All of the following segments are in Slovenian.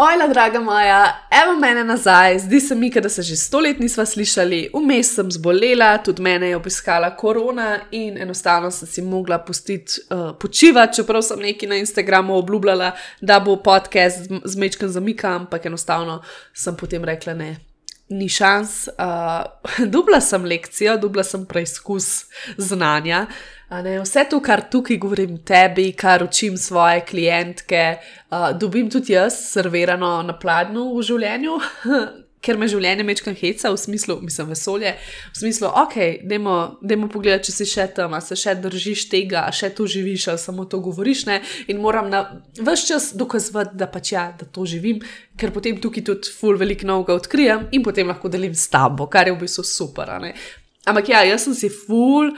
Ojla, draga moja, evo mene nazaj, zdi se mi, da se že sto let nisva slišali, vmes sem zbolela, tudi mene je obiskala korona in enostavno sem si mogla pustiti uh, počivati, čeprav sem neki na Instagramu obljubljala, da bo podcast z mečkem zamika, ampak enostavno sem potem rekla ne. Ni šans, uh, dubla sem lekcijo, dubla sem preizkus znanja, uh, Ne, vse to, kar tukaj govorim tebi, kar učim svoje klientke, uh, dobim tudi jaz, servirano na pladnju v življenju, ker me življenje mečkam heca, v smislu, mislim, vesolje, v smislu, ok, dajmo pogledati, če si še tam, se še držiš tega, še to živiš, ali samo to govoriš. Ne? In moram na vse čas dokazovati, da pač ja, da to živim, ker potem tukaj tudi ful veliko novega odkrijem in potem lahko delim s tabo, kar je v bistvu super. Ampak ja, jaz sem si ful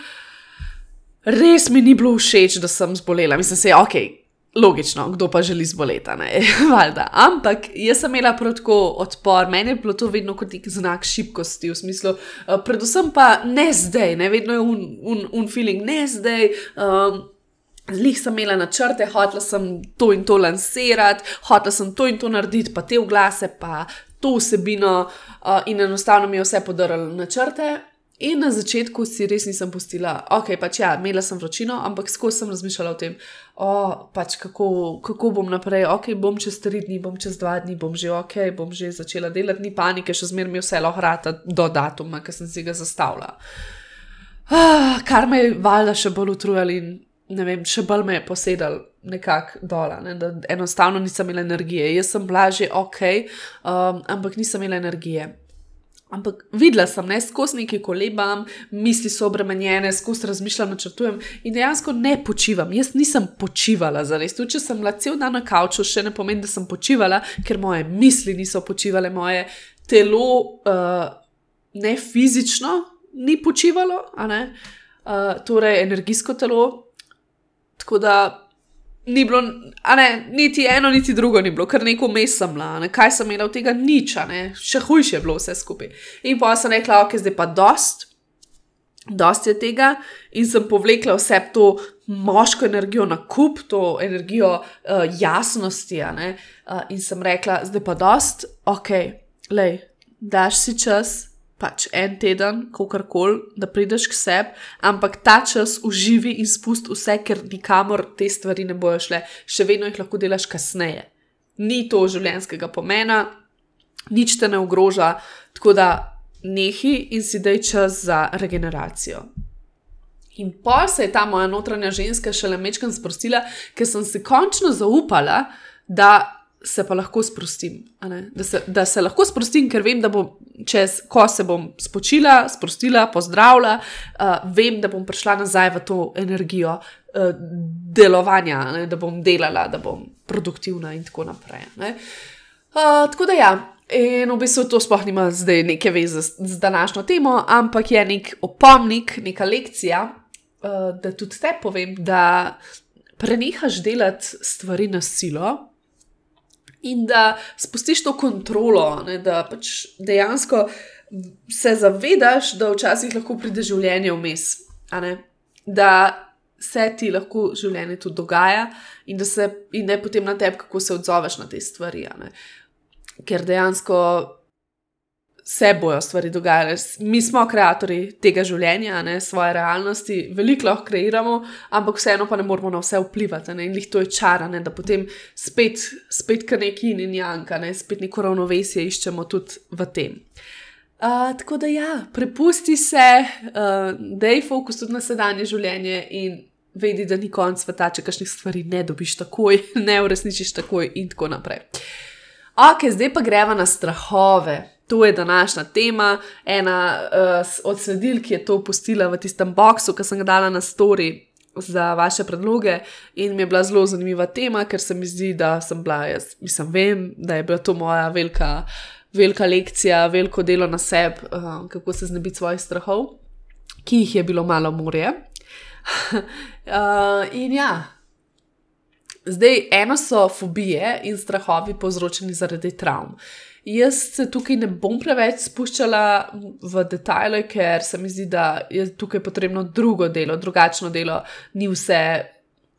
res mi ni bilo všeč, da sem zbolela. Mislim, da je ok, logično, kdo pa želi zboleti, ne, valjda. Ampak jaz sem imela protko odpor, meni je bilo to vedno kot nek znak šibkosti, v smislu, uh, predvsem pa ne zdaj, ne vedno je un, un, un feeling, ne zdaj. Um, Zlih sem imela načrte, hotela sem to in to lansirati, hotela sem to in to narediti, pa te vglase, pa to vsebino, uh, in enostavno mi je vse podarilo načrte, In na začetku si res nisem postila, ok, pač ja, imela sem vročino, ampak skozi sem razmišljala o tem, oh, pač kako, kako bom naprej, ok, bom čez tri dni, bom čez dva dni, bom že ok, bom že začela delati, ni panike, še zmeraj mi vse lahko hrata do datuma, ki sem si ga zastavila. Ah, kar me je valjda še bolj utrujalo in ne vem, še bolj me je posedal nekako dol, ne, da enostavno nisem imela energije. Jaz sem bila že ok, um, ampak nisem imela energije. Ampak videla sem, ne skozi neki kolebam, misli so obremenjene, skozi razmišljam, načrtujem in dejansko ne počivam. Jaz nisem počivala za res. Če sem bila cel dan na kavču, še ne pomeni, da sem počivala, ker moje misli niso počivale, moje telo, uh, ne fizično, ni počivalo, uh, torej energijsko telo. Tako da ni bilo, ne, niti eno, niti drugo ni bilo, kar neko mes sem bila, ne, kaj sem imela od tega? Nič, ne, še hujše je bilo vse skupaj. In pa sem rekla, ok, zdaj pa dost, dost je tega, in sem povlekla vse to moško energijo na kup, to energijo uh, jasnosti, ne, uh, in sem rekla, zdaj pa dost, ok, lej, daš si čas pač en teden, kako koli, da prideš k sebi, ampak ta čas uživi in spusti vse, ker nikamor te stvari ne bojo šle, še vedno jih lahko delaš kasneje. Ni to življenjskega pomena, nič te ne ogroža, tako da nehi in si daj čas za regeneracijo. In pa se je ta moja notranja ženska šele mečkam sprostila, ker sem si končno zaupala, da se pa lahko sprostim. Da se, da se lahko sprostim, ker vem, da bom čez, ko se bom spočila, sprostila, pozdravila, uh, vem, da bom prišla nazaj v to energijo uh, delovanja, ne? da bom delala, da bom produktivna in tako naprej. Uh, tako da ja. In v bistvu to sploh nima zdaj neke veze z, z današnjo temo, ampak je nek opomnik, neka lekcija, uh, da tudi te povem, da prenehaš delati stvari na silo, in da spustiš to kontrolo, ne, da pač dejansko se zavedaš, da včasih lahko pride življenje vmes, da se ti lahko življenje tudi dogaja in da, se, in je potem na tebi, kako se odzoveš na te stvari. Ker dejansko se bojo stvari dogajale. Mi smo ustvarjalci tega življenja, ne, svoje realnosti, veliko lahko kreiramo, ampak vseeno pa ne moramo na vse vplivati. Ne, in jih to je čarane, da potem spet, spet kar neki in janka, ne, spet neko ravnovesje iščemo tudi v tem. Uh, tako da ja, prepusti se, uh, da je fokus tudi na sedanje življenje in vedi, da ni konc sveta, če kakšnih stvari ne dobiš takoj, ne uresničiš takoj in tako naprej. Ok, zdaj pa greva na strahove. To je današnja tema, ena uh, od sledil, ki je to opustila v tistem boxu, ki sem ga dala na story za vaše predloge. In mi je bila zelo zanimiva tema, ker se mi zdi, da sem bila, jaz mislim, vem, da je bila to moja velika, velika lekcija, veliko delo na sebi, uh, kako se znebiti svojih strahov, ki jih je bilo malo morje. uh, in ja. Zdaj, eno so fobije in strahovi povzročeni zaradi travm. Jaz se tukaj ne bom preveč spuščala v detajle, ker se mi zdi, da je tukaj potrebno drugo delo, drugačno delo, ni vse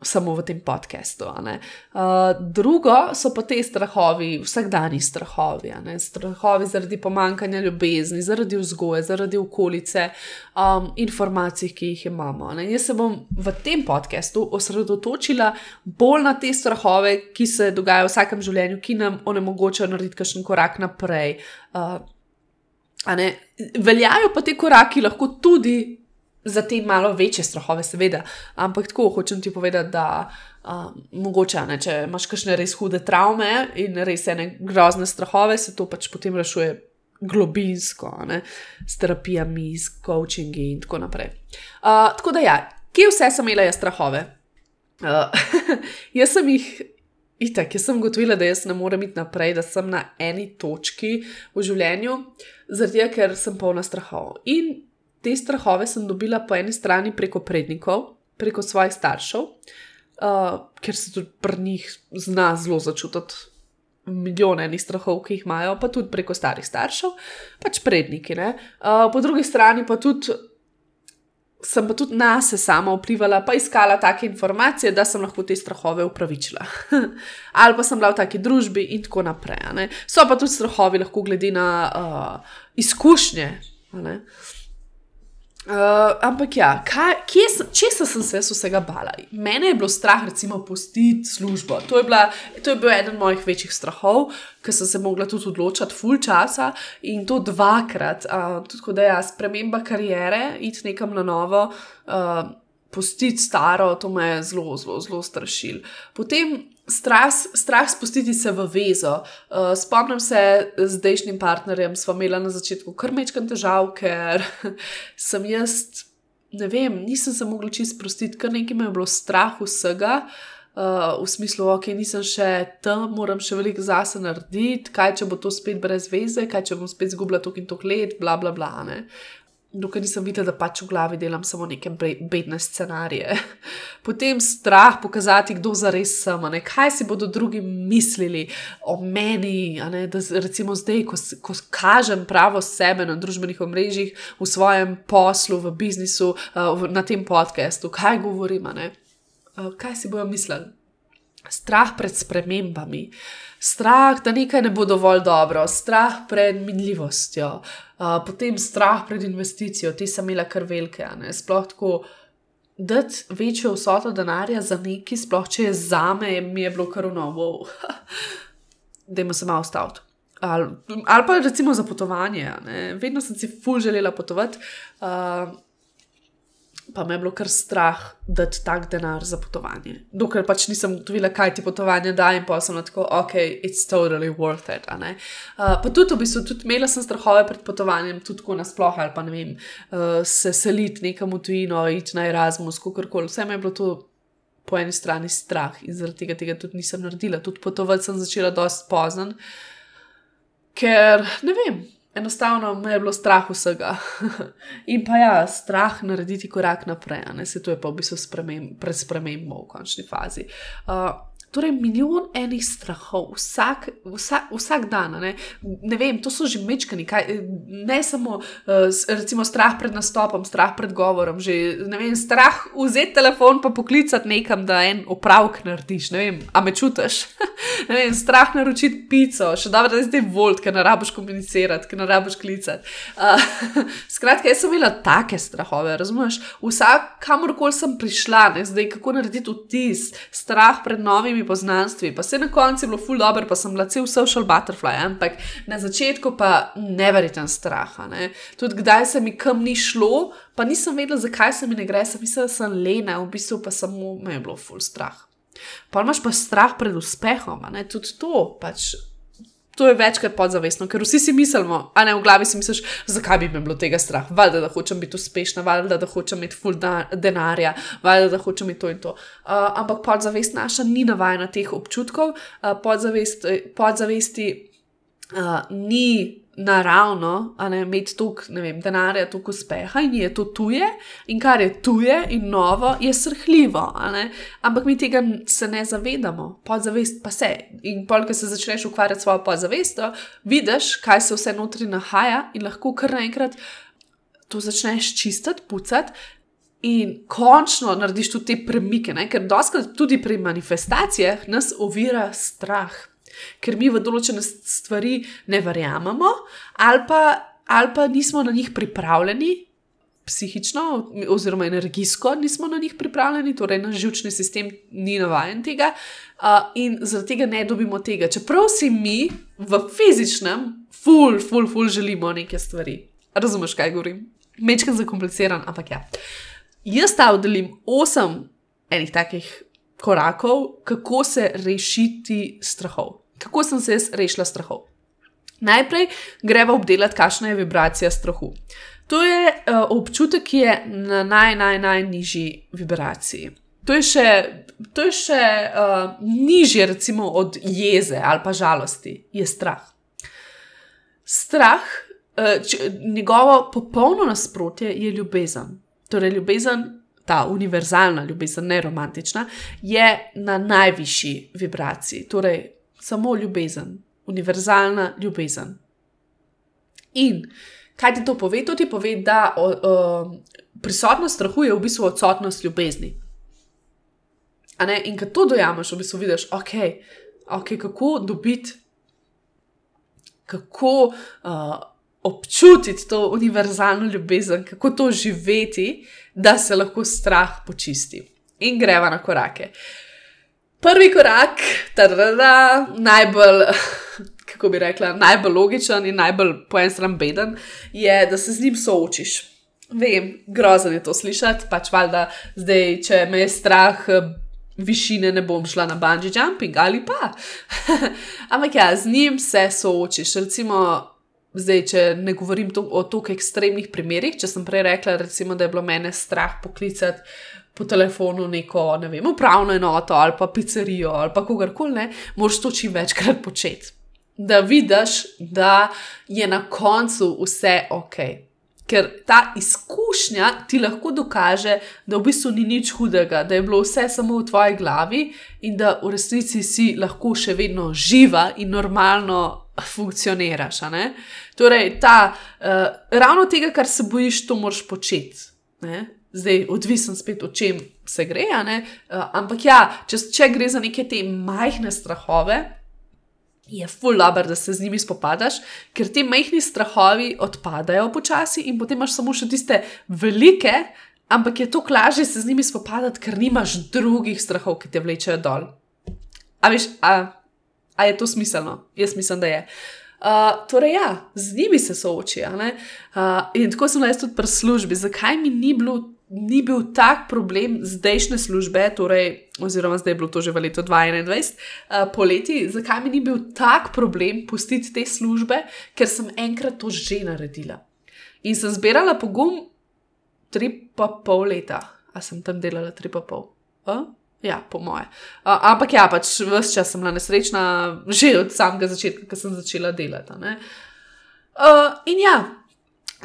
samo v tem podkastu. Uh, drugo so pa te strahovi, vsakdanji strahovi, strahovi zaradi pomankanja ljubezni, zaradi vzgoje, zaradi okolice, um, informacij, ki jih imamo. Jaz se bom v tem podkastu osredotočila bolj na te strahove, ki se dogajajo v vsakem življenju, ki nam onemogočajo narediti kakšen korak naprej. Uh, Veljajo pa te koraki lahko tudi za te malo večje strahove, seveda. Ampak tako hočem ti povedati, da um, mogoče, ne, če imaš kakšne res hude travme in res ene grozne strahove, se to pač potem rešuje globinsko, ne, s terapijami, s coachingi in tako naprej. Uh, tako da ja, kje vse sem imela jaz strahove? Uh, jaz sem jih. Itak, jaz sem gotovila, da jaz ne morem iti naprej, da sem na eni točki v življenju, zaradi tega, ker sem polna strahov. In te strahove sem dobila po eni strani preko prednikov, preko svojih staršev, uh, ker se tudi pri njih zna zelo začutiti. Milijone enih strahov, ki jih imajo, pa tudi preko starih staršev, pač predniki. Uh, po drugi strani pa tudi sem pa tudi na sebe sama vplivala, pa iskala take informacije, da sem lahko te strahove upravičila. Ali pa sem bila v taki družbi in tako naprej. So pa tudi strahovi, lahko glede na uh, izkušnje. Uh, ampak ja, kaj, sem, če sem se vsega bala? Mene je bilo strah, recimo, pustiti službo. To je, bila, to je bil eden mojih večjih strahov, ker sem se mogla tudi odločiti, full časa in to dvakrat. Uh, tudi da je ja, sprememba karijere, iti nekam na novo, uh, pustiti staro, to me je zelo, zelo, zelo strašil. Potem strah, strah spustiti se v vezo. Uh, spomnim se z zdajšnjim partnerjem, smo imeli na začetku kar mečkam težav, ker sem jaz, ne vem, nisem se mogla čisto sprostiti, ker nekaj me je bilo strah vsega. Uh, v smislu, ok, nisem še tam, moram še veliko zase narediti, kaj če bo to spet brez veze, kaj če bom spet izgubila tok in tok let, bla bla bla. Ne? Dokaj nisem videla, da pač v glavi delam samo neke bedne scenarije. Potem strah pokazati, kdo zares sem, ne? kaj si bodo drugi mislili o meni. Da, recimo zdaj, ko, ko kažem pravo sebe na družbenih omrežjih, v svojem poslu, v biznisu, na tem podkastu, kaj govorim, uh, kaj si bojo mislili. Strah pred spremembami, strah, da nekaj ne bo dovolj dobro, strah pred minljivostjo, uh, potem strah pred investicijo, ti sem imela kar velike. Sploh tako, da večjo vsoto denarja za neki, sploh če je za me, je bilo kar novo, da ima se malo staviti. Ali, ali pa recimo za potovanje. Vedno sem si ful želela potovati. Uh, pa me je bilo kar strah dati tak denar za potovanje. Dokler pač nisem ugotovila, kaj ti potovanje da, in pa sem tako, ok, it's totally worth it. Uh, pa tudi, v bistvu, tudi imela sem strahove pred potovanjem, tudi tako nasplošno, ali pa ne vem, uh, se seliti nekam v tujino, iti na Erasmus, kakorkoli. Vse me je bilo to. Po eni strani strah in zaradi tega, tega tudi nisem naredila. Tudi potovati sem začela dosti pozno, ker ne vem, enostavno me je bilo strah vsega. in pa ja, strah narediti korak naprej, ne se to je pa v bistvu sprememb, pred spremembo v končni fazi. Uh, Torej, milijon enih strahov, vsak, vsak, vsak dan. Ne? ne vem, to so že mečkani, kaj, ne samo uh, recimo, strah pred nastopom, strah pred govorom, že vem, strah vzeti telefon in poklicati nekam, da en opravek narediš. Vem, a me čutiš? vem, strah naročiti pico, še dobro, da zdaj volt, ker ne rabiš komunicirati, ker ne rabiš klicati. Uh, skratka, jaz sem imela take strahove, razumeš? Vsak, kamorkoli sem prišla, ne? zdaj kako narediti vtis, strah pred novimi novimi poznanstvi. Pa se na koncu je bilo ful dobro, pa sem bila cel social butterfly, ampak na začetku pa neverjeten strah. Ne? Tudi kdaj se mi kam ni šlo, pa nisem vedela, zakaj se mi ne gre, sem mislila, da sem lena, v bistvu pa samo me je bilo ful strah. Pa imaš pa strah pred uspehom, tudi to pač to je večkrat podzavestno, ker vsi si mislimo, a ne v glavi si misliš, zakaj bi me bilo tega strah, valjda, da hočem biti uspešna, valjda, da hočem imeti full denarja, valjda, da hočem imeti to in to. Uh, ampak podzavest naša ni navajena teh občutkov, uh, podzavest, podzavesti uh, ni naravno, a ne imeti toliko denarja, toliko uspeha in je to tuje, in kar je tuje in novo, je srhljivo. Ampak mi tega se ne zavedamo, podzavest pa se. In polk, ko se začneš ukvarjati s svojo podzavestjo, vidiš, kaj se vse notri nahaja in lahko kar naenkrat to začneš čistiti, pucati. In končno narediš tudi te premike, ne? ker doskrat tudi pri manifestacijah nas ovira strah ker mi v določene stvari ne verjamemo, ali pa, ali pa nismo na njih pripravljeni. Psihično, oziroma energijsko, nismo na njih pripravljeni, torej naš žilčni sistem ni navaden tega, uh, in zaradi tega ne dobimo tega. Čeprav si mi v fizičnem, ful, ful, ful, želimo neke stvari. Razumeš, kaj govorim? Mečkam zakompliciran, ampak ja. Jaz ta oddelim osem enih takih korakov, kako se rešiti strahov kako sem se rešila strahov. Najprej greva obdelati, kakšna je vibracija strahu. To je uh, občutek, ki je na naj, naj, najnižji vibraciji. To je še, to je še uh, nižje, recimo, od jeze ali pa žalosti, je strah. Strah, uh, če, njegovo popolno nasprotje je ljubezen. Torej, ljubezen, ta univerzalna ljubezen, ne romantična, je na najvišji vibraciji. Torej, samo ljubezen, univerzalna ljubezen. In kaj ti to pove? To ti pove, da o, o, prisotnost strahu je v bistvu odsotnost ljubezni. In ko to dojameš, v bistvu vidiš, okay, okay, kako dobiti, kako uh, občutiti to univerzalno ljubezen, kako to živeti, da se lahko strah počisti. In greva na korake. Uh, Prvi korak, tarara, najbolj, kako bi rekla, najbolj logičen in najbolj po eni strani beden, je, da se z njim soočiš. Vem, grozno je to slišati, pač valjda zdaj, če me je strah. Višine ne bom šla na bungee jumping ali pa. Ampak ja, z njim se soočiš. Recimo, zdaj, če ne govorim to, o tako ekstremnih primerih, če sem prej rekla, recimo, da je bilo mene strah poklicati po telefonu neko, ne vem, upravno enoto ali pa pizzerijo ali pa kogarkoli, ne, moraš to čim večkrat početi. Da vidiš, da je na koncu vse ok. Ker ta izkušnja ti lahko dokaže, da v bistvu ni nič hudega, da je bilo vse samo v tvoji glavi in da v resnici si lahko še vedno živa in normalno funkcioniraš. Torej, ta, uh, ravno tega, kar se bojiš, to moraš početi zdaj odvisen spet, o čem se gre. Uh, ampak ja, če, če gre za neke te majhne strahove, je full labor, da se z njimi spopadaš, ker ti majhni strahovi odpadajo počasi in potem imaš samo še tiste velike. Ampak je to lažje se z njimi spopadati, ker nimaš drugih strahov, ki te vlečejo dol. A, veš, a, a je to smiselno? Jaz mislim, da je. Uh, torej, ja, z njimi se sooči. Uh, in tako sem jaz tudi pri službi. Zakaj mi ni bilo ni bil tak problem zdajšnje službe, torej, oziroma zdaj je bilo to že v letu 2021, uh, poleti, zakaj mi ni bil tak problem pustiti te službe, ker sem enkrat to že naredila. In sem zbirala pogum tri pa pol leta, a sem tam delala tri pa pol. Uh? Ja, po moje. Uh, ampak ja, pač vse čas sem bila nesrečna, že od samega začetka, ko sem začela delati. Uh, in ja,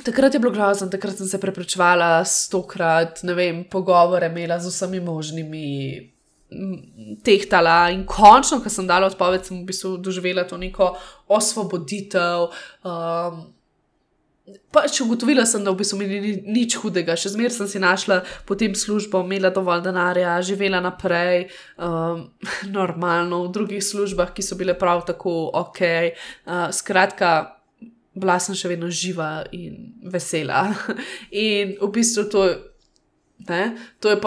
Takrat je bilo grozno, takrat sem se preprečevala stokrat, ne vem, pogovore imela z vsemi možnimi, tehtala in končno, ko sem dala odpoved, sem v bistvu doživela to neko osvoboditev. Um, Pač ugotovila sem, da v bistvu mi ni nič hudega, še zmeraj sem si našla potem službo, imela dovolj denarja, živela naprej, um, normalno v drugih službah, ki so bile prav tako ok. Uh, skratka, bila sem še vedno živa in vesela. In v bistvu to, ne, to je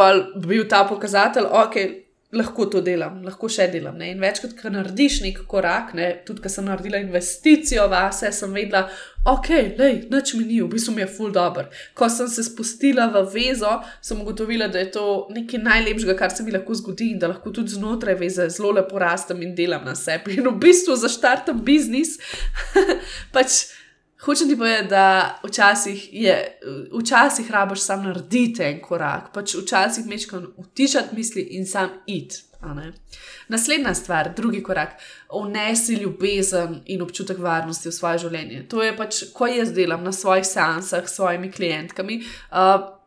bil ta pokazatelj, ok. Lahko to delam, lahko še delam. Ne? In večkrat, ko narediš nek korak, ne? tudi ko sem naredila investicijo vase, sem vedela, ok, lej, noč mi ni, v bistvu mi je full dobro. Ko sem se spustila v vezo, sem ugotovila, da je to nekaj najlepšega, kar se mi lahko zgodi in da lahko tudi znotraj veze zelo lepo rastem in delam na sebi. In v bistvu zaštartam biznis, pač Hočem ti povedati, da včasih, je, včasih rabiš samo narediti en korak, pač včasih mečkam utišati misli in sam id. Naslednja stvar, drugi korak, vnesi ljubezen in občutek varnosti v svoje življenje. To je pač, ko jaz delam na svojih seansah s svojimi klientkami. Uh,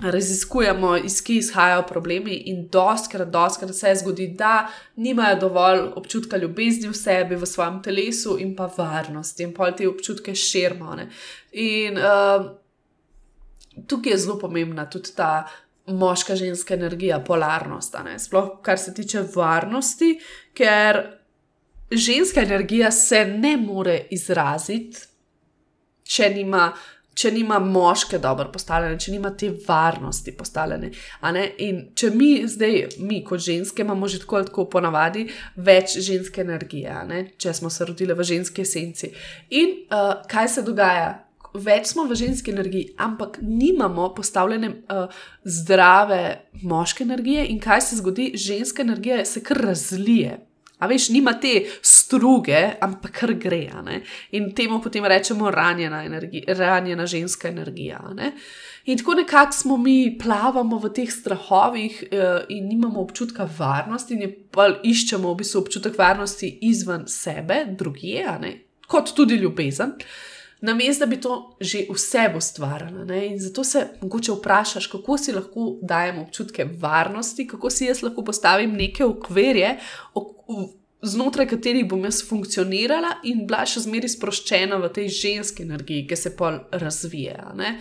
raziskujemo, iz kje izhajajo problemi, in doskrat, doskrat se zgodi, da nimajo dovolj občutka ljubezni v sebi, v svojem telesu in pa varnosti, in pa te občutke širimo. In uh, tukaj je zelo pomembna tudi ta moška, ženska energija, polarnost, sploh kar se tiče varnosti, ker ženska energija se ne more izraziti, če nima če nima moške dobro postavljene, če nima te varnosti postavljene. In če mi zdaj, mi kot ženske, imamo že tako, tako ponavadi več ženske energije, če smo se rodili v ženski esenci. In uh, kaj se dogaja? Več smo v ženski energiji, ampak nimamo postavljene uh, zdrave moške energije, in kaj se zgodi? Ženska energija se kar razlije. A veš, nima te struge, ampak kar gre. In temu potem rečemo ranjena, ranjena ženska energija. In tako nekako smo mi plavamo v teh strahovih uh, in nimamo občutka varnosti, in pa iščemo v bistvu občutek varnosti izven sebe, drugje, kot tudi ljubezen. Namesto da bi to že vse ustvarjalo. In zato se mogoče vprašaš, kako si lahko dajem občutke varnosti, kako si jaz lahko postavim neke okvirje, znotraj katerih bom jaz funkcionirala in bila še zmeraj sproščena v tej ženski energiji, ki se pol razvija. Ne?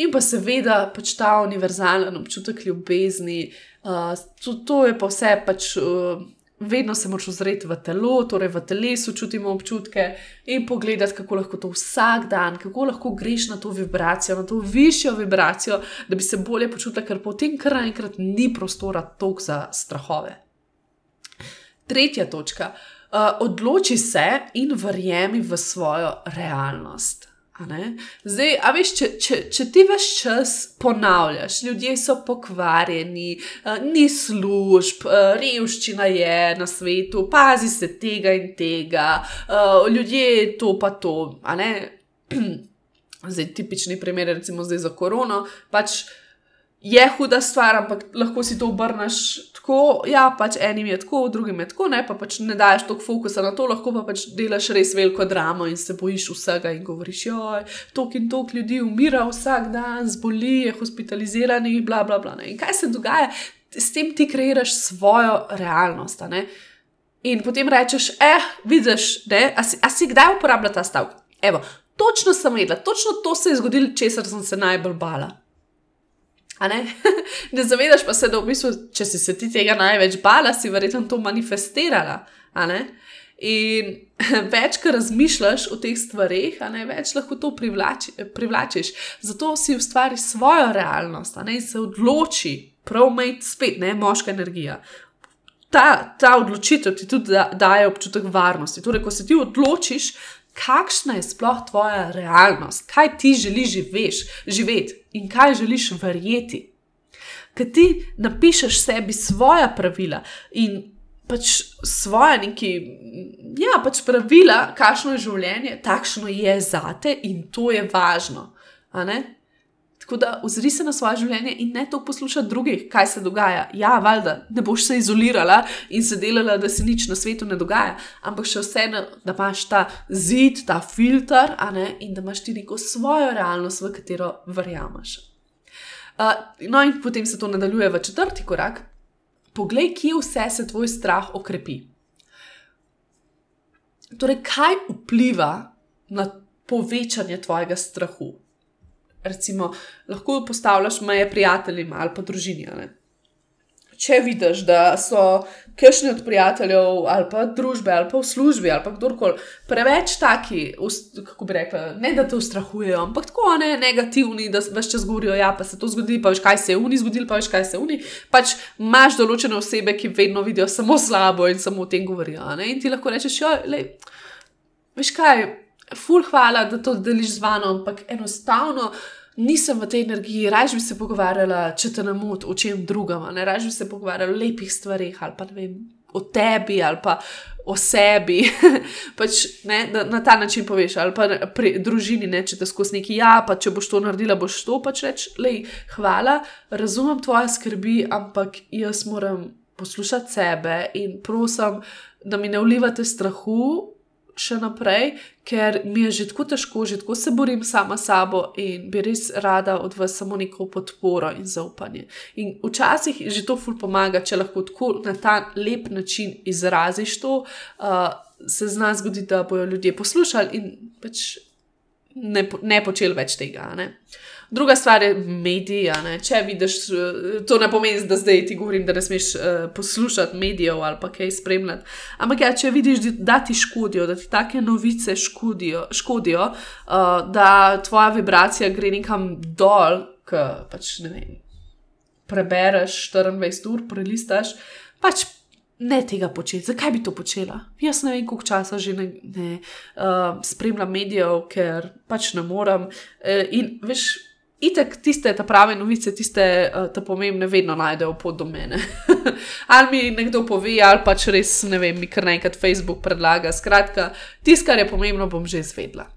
In pa seveda pač ta univerzalen občutek ljubezni, uh, to, to je pa vse pač. Uh, Vedno se moraš ozreti v telo, torej v telesu čutimo občutke in pogledati, kako lahko to vsak dan, kako lahko greš na to vibracijo, na to višjo vibracijo, da bi se bolje počutila, ker potem kar naenkrat ni prostora tok za strahove. Tretja točka. Uh, odloči se in verjemi v svojo realnost. Zdaj, a veš, če, če, če ti veš čas ponavljaš, ljudje so pokvarjeni, uh, ni služb, uh, revščina je na svetu, pazi se tega in tega, uh, ljudje to pa to. Zdaj, tipični primer, recimo zdaj za korono. Pač, uh, je huda stvar, ampak lahko si to obrneš tako. Ja, pač enim je tako, drugim je tako, ne pa pač ne daješ toliko fokusa na to, lahko pa pač delaš res veliko dramo in se bojiš vsega in govoriš, joj, tok in tok ljudi umira vsak dan, zboli, je hospitaliziranih, bla, bla, bla. Ne. In kaj se dogaja, s tem ti kreiraš svojo realnost. In potem rečeš, eh, vidiš, ne, a si, a si kdaj uporabljal ta stavek? Evo, točno sem vedela, točno to se je zgodilo, česar sem se najbolj bala. Ne? ne zavedaš pa se, da v bistvu, če si se ti tega največ bala, si verjetno to manifestirala. In več, kar razmišljaš o teh stvarih, ne, več lahko to privlači, privlačiš. Zato si ustvari svojo realnost ne, in se odloči, prav imeti spet ne, moška energija. Ta, ta odločitev ti tudi da, daje občutek varnosti. Torej, ko se ti odločiš, kakšna je sploh tvoja realnost, kaj ti želiš živeti in kaj želiš verjeti. Ker ti napišeš sebi svoja pravila in pač svoje neki, ja, pač pravila, kakšno je življenje, takšno je zate in to je važno. Tako da ozri se na svoje življenje in ne to poslušati drugih, kaj se dogaja. Ja, valjda, ne boš se izolirala in se delala, da se nič na svetu ne dogaja, ampak še vseeno, da imaš ta zid, ta filter, in da imaš ti neko svojo realnost, v katero verjameš. Uh, no, in potem se to nadaljuje v četrti korak. Poglej, kje vse se tvoj strah okrepi. Torej, kaj vpliva na povečanje tvojega strahu? Recimo, lahko postavljaš meje prijateljem ali pa družini. Če vidiš, da so kakšni od prijateljev ali pa družbe ali pa v službi ali pa kdorkoli preveč taki, kako bi rekla, ne da te ustrahujejo, ampak tako ne negativni, da veš čas govorijo, ja, pa se to zgodi, pa veš kaj se je uni zgodil, pa veš kaj se je uni. Pač imaš določene osebe, ki vedno vidijo samo slabo in samo o tem govorijo. In ti lahko rečeš, jo, le, veš kaj, ful hvala, da to deliš z vano, ampak enostavno nisem v tej energiji, raje bi se pogovarjala, če te namot o čem drugem, ne? Raje bi se pogovarjala o lepih stvarih ali pa ne vem, o tebi ali pa o sebi, pač, ne, da na ta način poveš, ali pa pri družini, ne, če te skozi neki ja, pa če boš to naredila, boš to pač reč, lej, hvala, razumem tvoje skrbi, ampak jaz moram poslušati sebe in prosim, da mi ne vlivate strahu še naprej, ker mi je že tako težko, že tako se borim sama s sabo in bi res rada od vas samo neko podporo in zaupanje. In včasih že to ful pomaga, če lahko tako na ta lep način izraziš to, uh, se zna zgoditi, da bojo ljudje poslušali in pač ne, ne počeli več tega. Ne? Druga stvar je mediji. Če vidiš, eh, to ne pomeni, da zdaj ti govorim, da ne smeš uh, poslušati medijev ali pa kaj spremljati. Ampak ja, če vidiš, da ti škodijo, da ti take novice škodijo, škodijo uh, da tvoja vibracija gre nekam dol, ki pač ne vem. Prebereš 24 ur, prelistaš, pač ne tega početi. Zakaj bi to počela? Jaz ne vem, koliko časa že ne, ne uh, spremljam medijev, ker pač ne morem. Uh, in veš, itek tiste ta prave novice, tiste uh, ta pomembne, vedno najdejo pot do mene. ali mi nekdo pove, ali pač res ne vem, mi kar naenkrat Facebook predlaga. Skratka, tisto, kar je pomembno, bom že izvedla.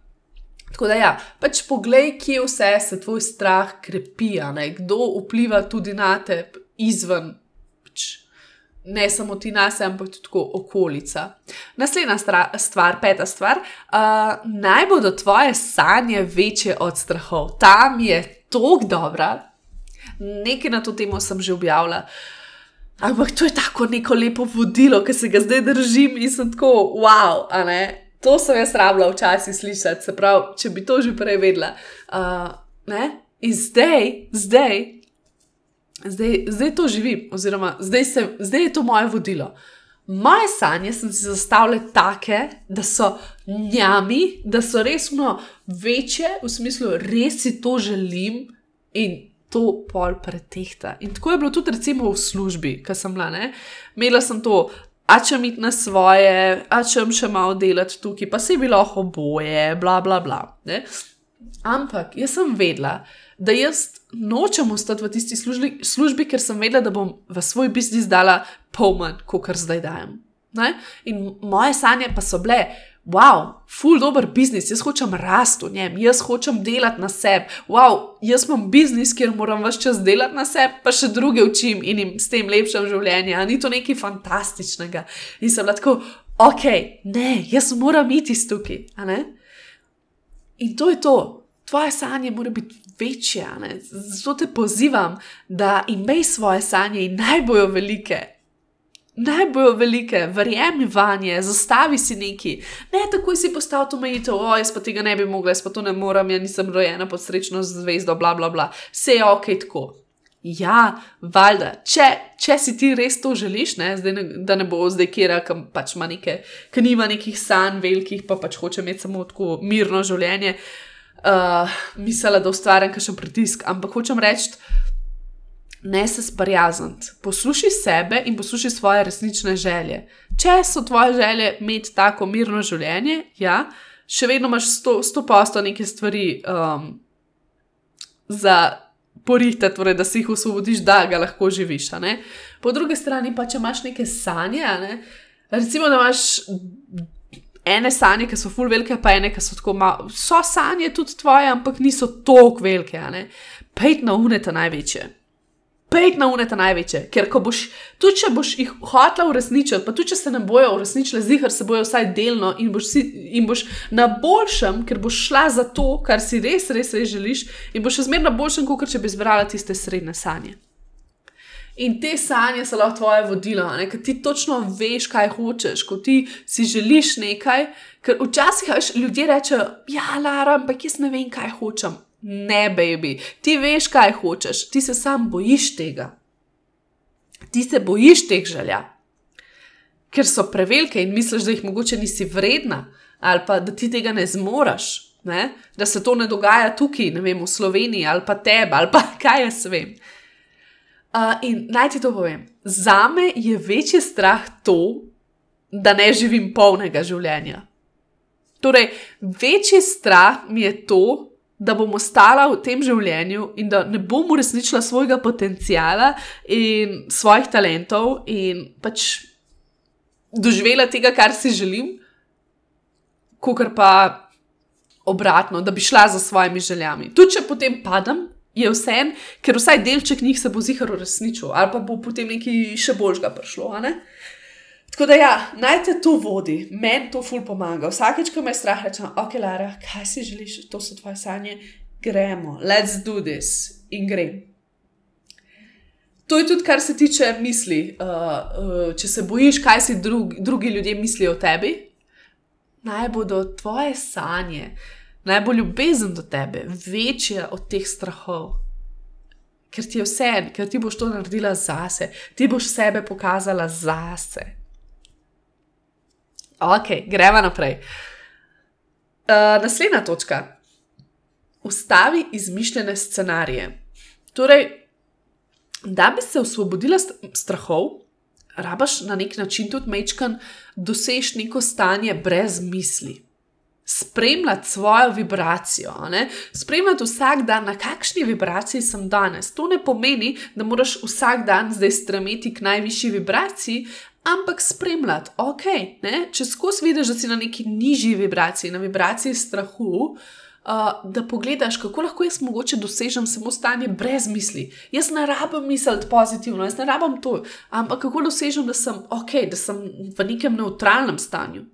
Tako da, ja, pač poglej, kje vse se tvoj strah krepi, kdo vpliva tudi na te izven. Pač, ne samo ti nas, ampak tudi okolica. Naslednja stvar, peta stvar, uh, naj bodo tvoje sanje večje od strahov. Tam je tako dobra, nekaj na to temo sem že objavila. Ampak to je tako neko lepo vodilo, ki se ga zdaj držim in sem tako, wow, a ne. To sem jaz rabila včasih slišati, se pravi, če bi to že prej vedela. Uh, in zdaj, zdaj zdaj, zdaj to živim, oziroma zdaj, se, zdaj je to moje vodilo. Moje sanje sem si zastavljala take, da so njami, da so resno večje, v smislu, res si to želim in to pol pretehta. In tako je bilo tudi recimo v službi, ki sem bila, ne? imela sem to. A če mi na svoje, a če mi še malo delati tukaj, pa se bi lahko oboje, bla, bla, bla. Ne? Ampak jaz sem vedela, da jaz nočem ostati v tisti službi, službi, ker sem vedela, da bom v svoj biznis dala pol manj, kot kar zdaj dajem. Ne? In moje sanje pa so bile, wow, full dober biznis, jaz hočem rasti v njem, jaz hočem delati na sebi. Wow, jaz imam biznis, kjer moram vse čas delati na sebi, pa še druge učim in jim s tem lepšem življenje. Ni to nekaj fantastičnega. In sem lahko, ok, ne, jaz moram iti tukaj. In to je to. Tvoje sanje mora biti večje. Zato te pozivam, da imej svoje sanje in naj bojo velike. Naj bojo velike, verjemi vanje, zastavi si neki. Ne, tako si postavil to omejitev, o, jaz pa tega ne bi mogla, jaz pa to ne morem, jaz nisem rojena pod srečno zvezdo, bla, bla, bla. Vse je ok, tako. Ja, valjda, če, če si ti res to želiš, ne, ne, da ne bo zdaj kera, ki pač ima neke, ki nima nekih sanj velikih, pa pač hoče imeti samo tako mirno življenje. Uh, uh, mislila, da ustvarjam kakšen pritisk, ampak hočem reči, ne se sprijazniti. Poslušaj sebe in poslušaj svoje resnične želje. Če so tvoje želje imeti tako mirno življenje, ja, še vedno imaš sto, sto posto neke stvari um, za. Porite, torej, da si jih osvobodiš, da ga lahko živiš. Po drugi strani pa, če imaš neke sanje, ne? recimo, da imaš ene sanje, ki so full velike, pa ene, ki so tako malo. So sanje tudi tvoje, ampak niso tako velike. Pejt na uneta največje. Pejt na uneta največje, ker ko boš, tudi če boš jih hotla uresničiti, pa tudi če se ne bojo uresničili, zihar se bojo vsaj delno in boš, si, in boš na boljšem, ker boš šla za to, kar si res, res, res želiš, in boš še zmeraj na boljšem, kot če bi zbrala tiste srednje sanje. In te sanje so lahko tvoje vodilo, ker ti točno veš, kaj hočeš, ko ti si želiš nekaj. Ker včasih veš, ljudje rečejo, ja, Lara, ampak jaz ne vem, kaj hočem. Ne, baby, ti veš, kaj hočeš, ti se sam bojiš tega. Ti se bojiš teh želja, ker so prevelike in misliš, da jih mogoče nisi vredna, ali pa da ti tega ne zmoraš, ne? da se to ne dogaja tukaj, ne vem, v Sloveniji ali pa tebi, ali pa kaj jaz vem. Uh, in naj ti to povem, za me je večji strah to, da ne živim polnega življenja. Torej, večji strah mi je to, da bom ostala v tem življenju in da ne bom uresničila svojega potenciala in svojih talentov in pač doživela tega, kar si želim, kot pa obratno, da bi šla za svojimi željami. Tudi če potem padem, je vse ker vsaj delček njih se bo zihar uresničil, ali pa bo potem nekaj še boljšega prišlo. Tako da, ja, naj te to vodi, meni to ful pomaga. Vsakeč, ko me je strah, rečem, ok, Lara, kaj si želiš, to so tvoje sanje, gremo, let's do this in grem. To je tudi, kar se tiče misli. Uh, uh, če se bojiš, kaj si drug, drugi ljudje mislijo o tebi, naj bodo tvoje sanje, naj bo ljubezen do tebe večja od teh strahov. Ker ti je vse, ker ti boš to naredila zase, ti boš sebe pokazala zase. Ok, gremo naprej. Uh, naslednja točka. Ustavi izmišljene scenarije. Torej, da bi se osvobodila strahov, rabaš na nek način tudi mečkan dosež neko stanje brez misli. Spremljati svojo vibracijo, ne? spremljati vsak dan, na kakšni vibraciji sem danes. To ne pomeni, da moraš vsak dan zdaj stremeti k najvišji vibraciji, ampak spremljati, ok, ne? če skozi vidiš, da si na neki nižji vibraciji, na vibraciji strahu, uh, uh, da pogledaš, kako lahko jaz mogoče dosežem samo stanje brez misli. Jaz ne rabim misliti pozitivno, jaz ne rabim to, ampak kako dosežem, da sem ok, da sem v nekem neutralnem stanju.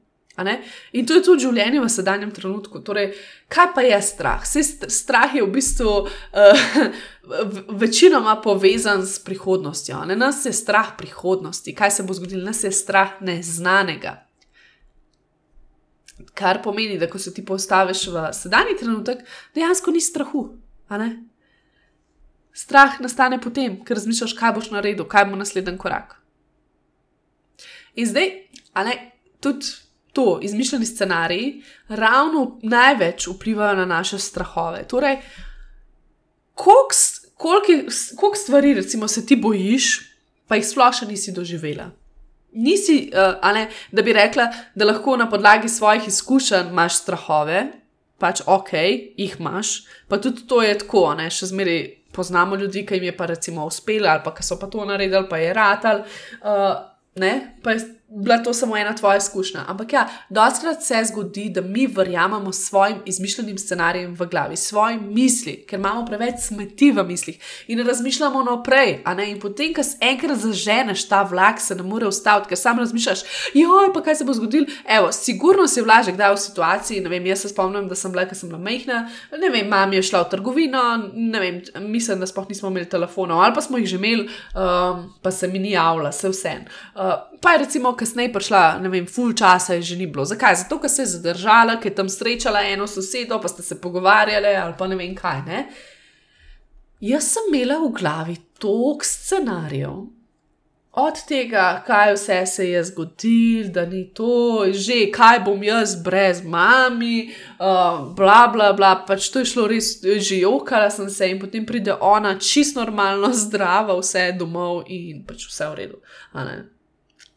In to je tudi življenje v sedanjem trenutku. Torej, kaj pa je strah? Vse strah je v bistvu uh, večinoma povezan s prihodnostjo. Ne? Nas je strah prihodnosti, kaj se bo zgodilo, nas je strah neznanega. Kar pomeni, da ko se ti postaviš v sedanji trenutek, dejansko ni strahu. Strah nastane potem, ker razmišljaš, kaj boš naredil, kaj bo naslednji korak. In zdaj, ali tudi to, izmišljeni scenariji, ravno največ vplivajo na naše strahove. Torej, koliko stvari, recimo, se ti bojiš, pa jih sploh še nisi doživela. Nisi, uh, ne, da bi rekla, da lahko na podlagi svojih izkušenj imaš strahove, pač ok, jih imaš, pa tudi to je tako, ne, še zmeraj poznamo ljudi, ki jim je pa recimo uspelo ali pa ki so pa to naredili, pa je ratal, uh, ne, pa je bila to samo ena tvoja izkušnja. Ampak ja, dostakrat se zgodi, da mi verjamemo svojim izmišljenim scenarijem v glavi, svojim misli, ker imamo preveč smeti v mislih in razmišljamo naprej. In potem, ko enkrat zaženeš ta vlak, se ne more ustaviti, ker sam razmišljaš, joj, pa kaj se bo zgodilo. Evo, sigurno si vlaže, kdaj v situaciji. Ne vem, jaz se spomnim, da sem bila, ker sem bila mehna, ne vem, mami je šla v trgovino, ne vem, mislim, da sploh nismo imeli telefonov ali pa smo jih že imeli, um, pa se mi ni javila, se vse. Uh, pa je recimo kasneje prišla, ne vem, full časa je že ni bilo. Zakaj? Zato, ker se je zadržala, ker je tam srečala eno sosedo, pa ste se pogovarjali ali pa ne vem kaj. Ne? Jaz sem imela v glavi toliko scenarijev. Od tega, kaj vse se je zgodilo, da ni to, že kaj bom jaz brez mami, uh, bla, bla, bla, pač to je šlo res, že jokala sem se in potem pride ona, čisto normalno, zdrava, vse domov in pač vse v redu.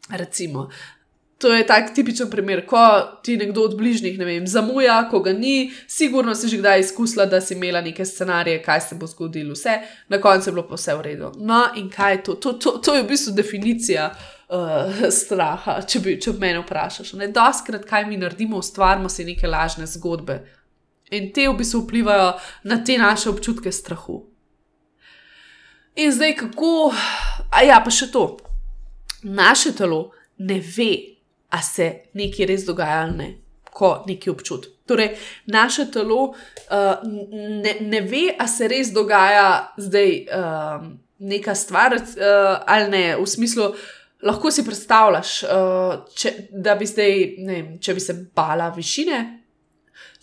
Recimo. To je tak tipičen primer, ko ti nekdo od bližnjih, ne vem, zamuja, ko ga ni, sigurno si že kdaj izkusila, da si imela neke scenarije, kaj se bo zgodilo, vse, na koncu je bilo pa vse v redu. No, in kaj je to? To, to, to je v bistvu definicija uh, straha, če bi če me vprašaš. Doskrat, kaj mi naredimo, ustvarjamo si neke lažne zgodbe. In te v bistvu vplivajo na te naše občutke strahu. In zdaj kako, a ja, pa še to naše telo ne ve, a se nekaj res dogaja ali ne, ko nekaj občuti. Torej, naše telo uh, ne, ne ve, a se res dogaja zdaj uh, neka stvar uh, ali ne, v smislu. Lahko si predstavljaš, uh, če, da bi zdaj, ne vem, če bi se bala višine,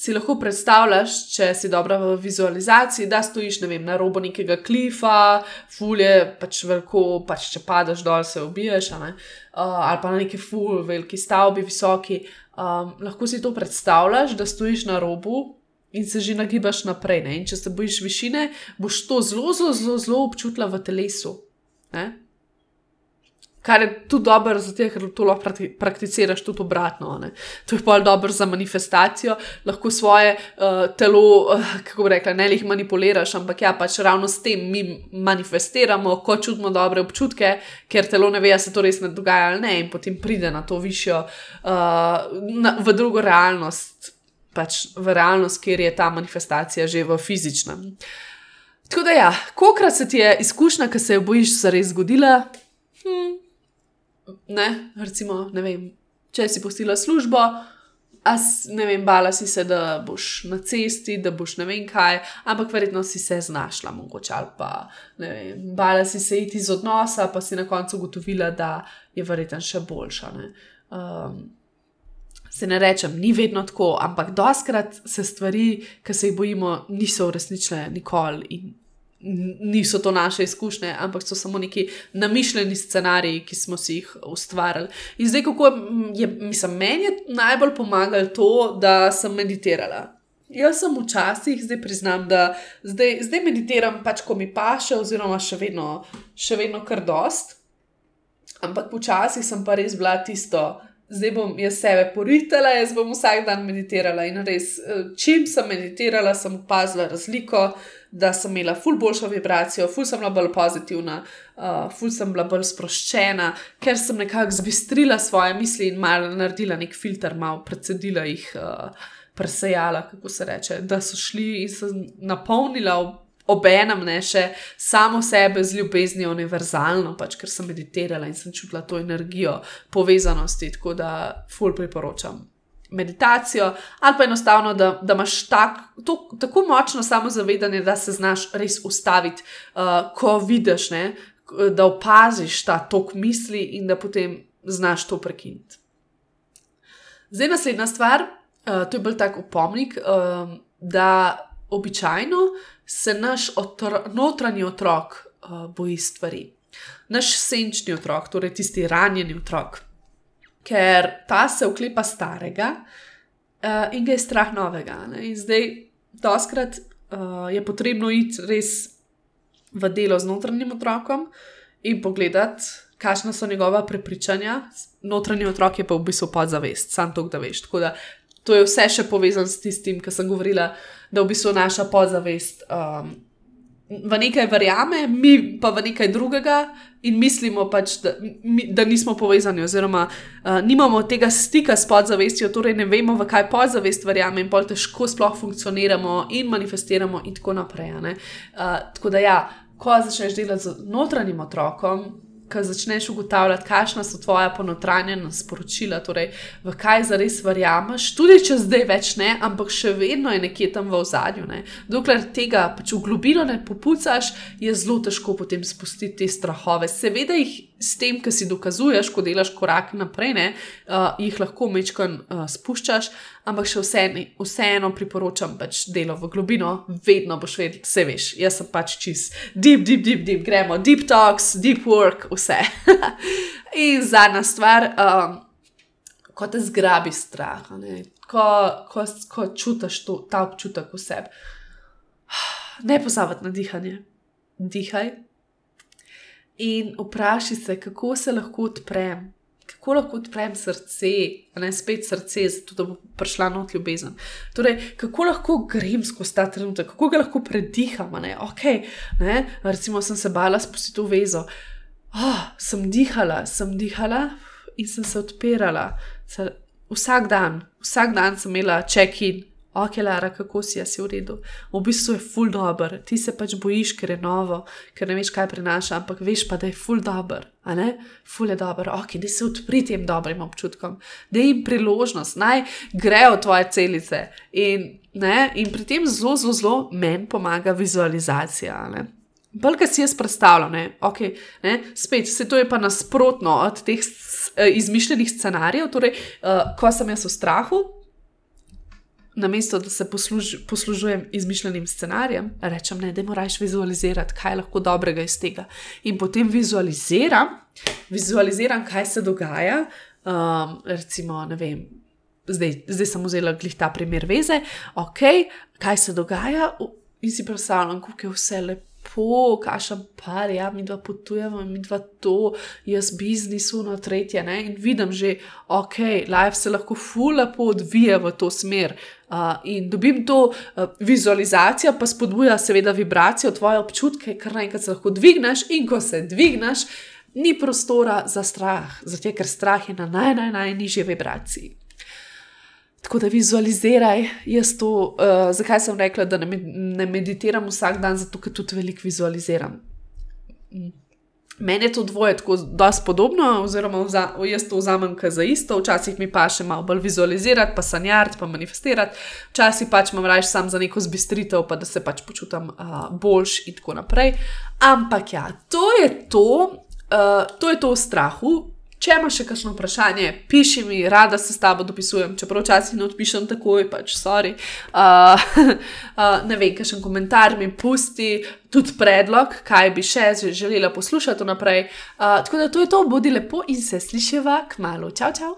si lahko predstavljaš, če si dobra v vizualizaciji, da stojiš vem, na robu nekega klifa, fulje, pač veliko, pač če padeš dol, se ubiješ, uh, ali pa na neki ful, veliki stavbi, visoki. Um, lahko si to predstavljaš, da stojiš na robu. In se že nagibaš naprej. Ne? In če se bojiš višine, boš to zelo, zelo, zelo, zelo občutila v telesu. Ne? Kar je tudi dobro, zato, ker to lahko prakticiraš tudi obratno. Ne? To je pol dobro za manifestacijo, lahko svoje uh, telo, uh, kako rekla, ne jih manipuliraš, ampak ja, pač ravno s tem mi manifestiramo, ko čutimo dobre občutke, ker telo ne ve, ali se to res ne dogaja ali ne, in potem pride na to višjo, uh, na, v drugo realnost, pač v realnost, kjer je ta manifestacija že v fizičnem. Tako da ja, kolikrat se ti je izkušnja, ki se jo bojiš, zares zgodila? Hmm ne, recimo, ne vem, če si postila službo, as, ne vem, bala si se, da boš na cesti, da boš ne vem kaj, ampak verjetno si se znašla, mogoče ali pa ne vem, bala si se iti iz odnosa, pa si na koncu ugotovila, da je verjetno še boljša. Um, se ne rečem, ni vedno tako, ampak doskrat se stvari, ki se jih bojimo, niso uresničile nikoli in niso to naše izkušnje, ampak so samo neki namišljeni scenariji, ki smo si jih ustvarjali. In zdaj, kako je, mislim, meni je najbolj pomagalo to, da sem meditirala. Jaz sem včasih, zdaj priznam, da zdaj, zdaj meditiram, pač ko mi paše, oziroma še vedno, še vedno kar dost. Ampak včasih sem pa res bila tisto, zdaj bom jaz sebe poritela, jaz bom vsak dan meditirala. In res, eh, čim sem meditirala, sem opazila razliko da sem imela ful boljšo vibracijo, ful sem bila bolj pozitivna, uh, ful sem bila bolj sproščena, ker sem nekako zbistrila svoje misli in malo naredila nek filter, malo predsedila jih, uh, presejala, kako se reče, da so šli in se napolnila. Obenem ne še samo sebe z ljubeznijo, univerzalno, pač, ker sem meditirala in sem čutila to energijo povezanosti, tako da ful priporočam meditacijo, ali pa enostavno, da, da imaš tak, to, tako močno samozavedanje, da se znaš res ustaviti, uh, ko vidiš, ne, da opaziš ta tok misli in da potem znaš to prekiniti. Zdaj, naslednja stvar, uh, to je bolj tak upomnik, uh, da običajno se naš otro, notranji otrok uh, boji stvari. Naš senčni otrok, torej tisti ranjeni otrok ker ta se oklepa starega uh, in ga je strah novega. Ne? In zdaj, doskrat uh, je potrebno iti res v delo z notranjim otrokom in pogledati, kakšna so njegova prepričanja. Notranji otrok je pa v bistvu podzavest, sam to, da veš. Tako da to je vse še povezano s tistim, kar sem govorila, da v bistvu naša podzavest. Um, v nekaj verjame, mi pa v nekaj drugega in mislimo pač, da, da nismo povezani, oziroma uh, nimamo tega stika s podzavestjo, torej ne vemo, v kaj podzavest verjame in pol težko sploh funkcioniramo in manifestiramo in tako naprej. Uh, tako da ja, ko začneš delati z notranjim otrokom, ko začneš ugotavljati, kakšna so tvoja ponotranjena sporočila, torej v kaj zares verjameš, tudi če zdaj več ne, ampak še vedno je nekje tam v ozadju. Ne. Dokler tega pač v globino ne popucaš, je zelo težko potem spustiti te strahove. Seveda jih s tem, ki si dokazuješ, ko delaš korak naprej, ne, uh, jih lahko mečkaj uh, spuščaš, ampak še vseeno, vseeno priporočam pač delo v globino, vedno boš vedel, vse veš. Jaz sem pač čist deep, deep, deep, deep, gremo, deep talks, deep work, vse. In zadnja stvar, um, ko te zgrabi strah, ko, ko, ko čutiš to, ta občutek v sebi. Ne pozabiti na dihanje. Dihaj, in vprašaj se, kako se lahko odprem, kako lahko odprem srce, ne spet srce, zato da bo prišla not ljubezen. Torej, kako lahko grem skozi ta trenutek, kako ga lahko prediham. Ne? Okay, ne? Recimo, sem se bala spustiti v vezo. Oh, sem dihala, sem dihala in sem se odpirala. Vsak dan, vsak dan sem imela check-in, ok, Lara, kako si, jaz si v redu. V bistvu je full dobr, ti se pač bojiš, ker je novo, ker ne veš, kaj prinaša, ampak veš pa, da je full dobr, a ne? Full je dobr, ok, da se odpri tem dobrim občutkom, da jim priložnost, naj grejo tvoje celice. In, ne, in pri tem zelo, zelo, zelo meni pomaga vizualizacija. Bolj, kar si jaz predstavljam, okay, spet se to je pa nasprotno od teh uh, izmišljenih scenarijev. Torej, uh, ko sem jaz v strahu, namesto da se posluž, poslužujem izmišljenim scenarijem, rečem, ne, da moraš vizualizirati, kaj je lahko dobrega iz tega. In potem vizualiziram, vizualiziram kaj se dogaja. Um, recimo, ne vem, zdaj, zdaj sem vzela glih ta primer veze, ok, kaj se dogaja, in si predstavljam, kako je vse lepo lepo, kašem par, ja, mi dva potujemo, mi dva to, jaz biznis, uno, tretje, ne? in vidim že, ok, life se lahko ful lepo odvija v to smer. Uh, in dobim to uh, vizualizacijo, pa spodbuja, seveda, vibracijo, tvoje občutke, kar naenkrat se lahko dvigneš, in ko se dvigneš, ni prostora za strah, zato ker strah je na naj, naj, najnižji vibraciji. Tako da vizualiziraj, jaz to, uh, zakaj sem rekla, da ne, ne meditiram vsak dan, zato ker tudi veliko vizualiziram. Meni je to dvoje tako dosti podobno, oziroma vza, jaz to vzamem za isto, včasih mi pa še malo bolj vizualizirati, pa sanjariti, pa manifestirati, včasih pač imam raje sam za neko zbistritev, pa da se pač počutim uh, boljš in tako naprej. Ampak ja, to je to, uh, to je to v strahu, Če imaš še kakšno vprašanje, piši mi, rada se s tabo dopisujem, čeprav včasih ne odpišem takoj, pač sorry. Uh, uh, ne vem, kakšen komentar mi pusti, tudi predlog, kaj bi še želela poslušati naprej. Uh, tako da to je to, bodi lepo in se slišiva k malu. Čau, čau!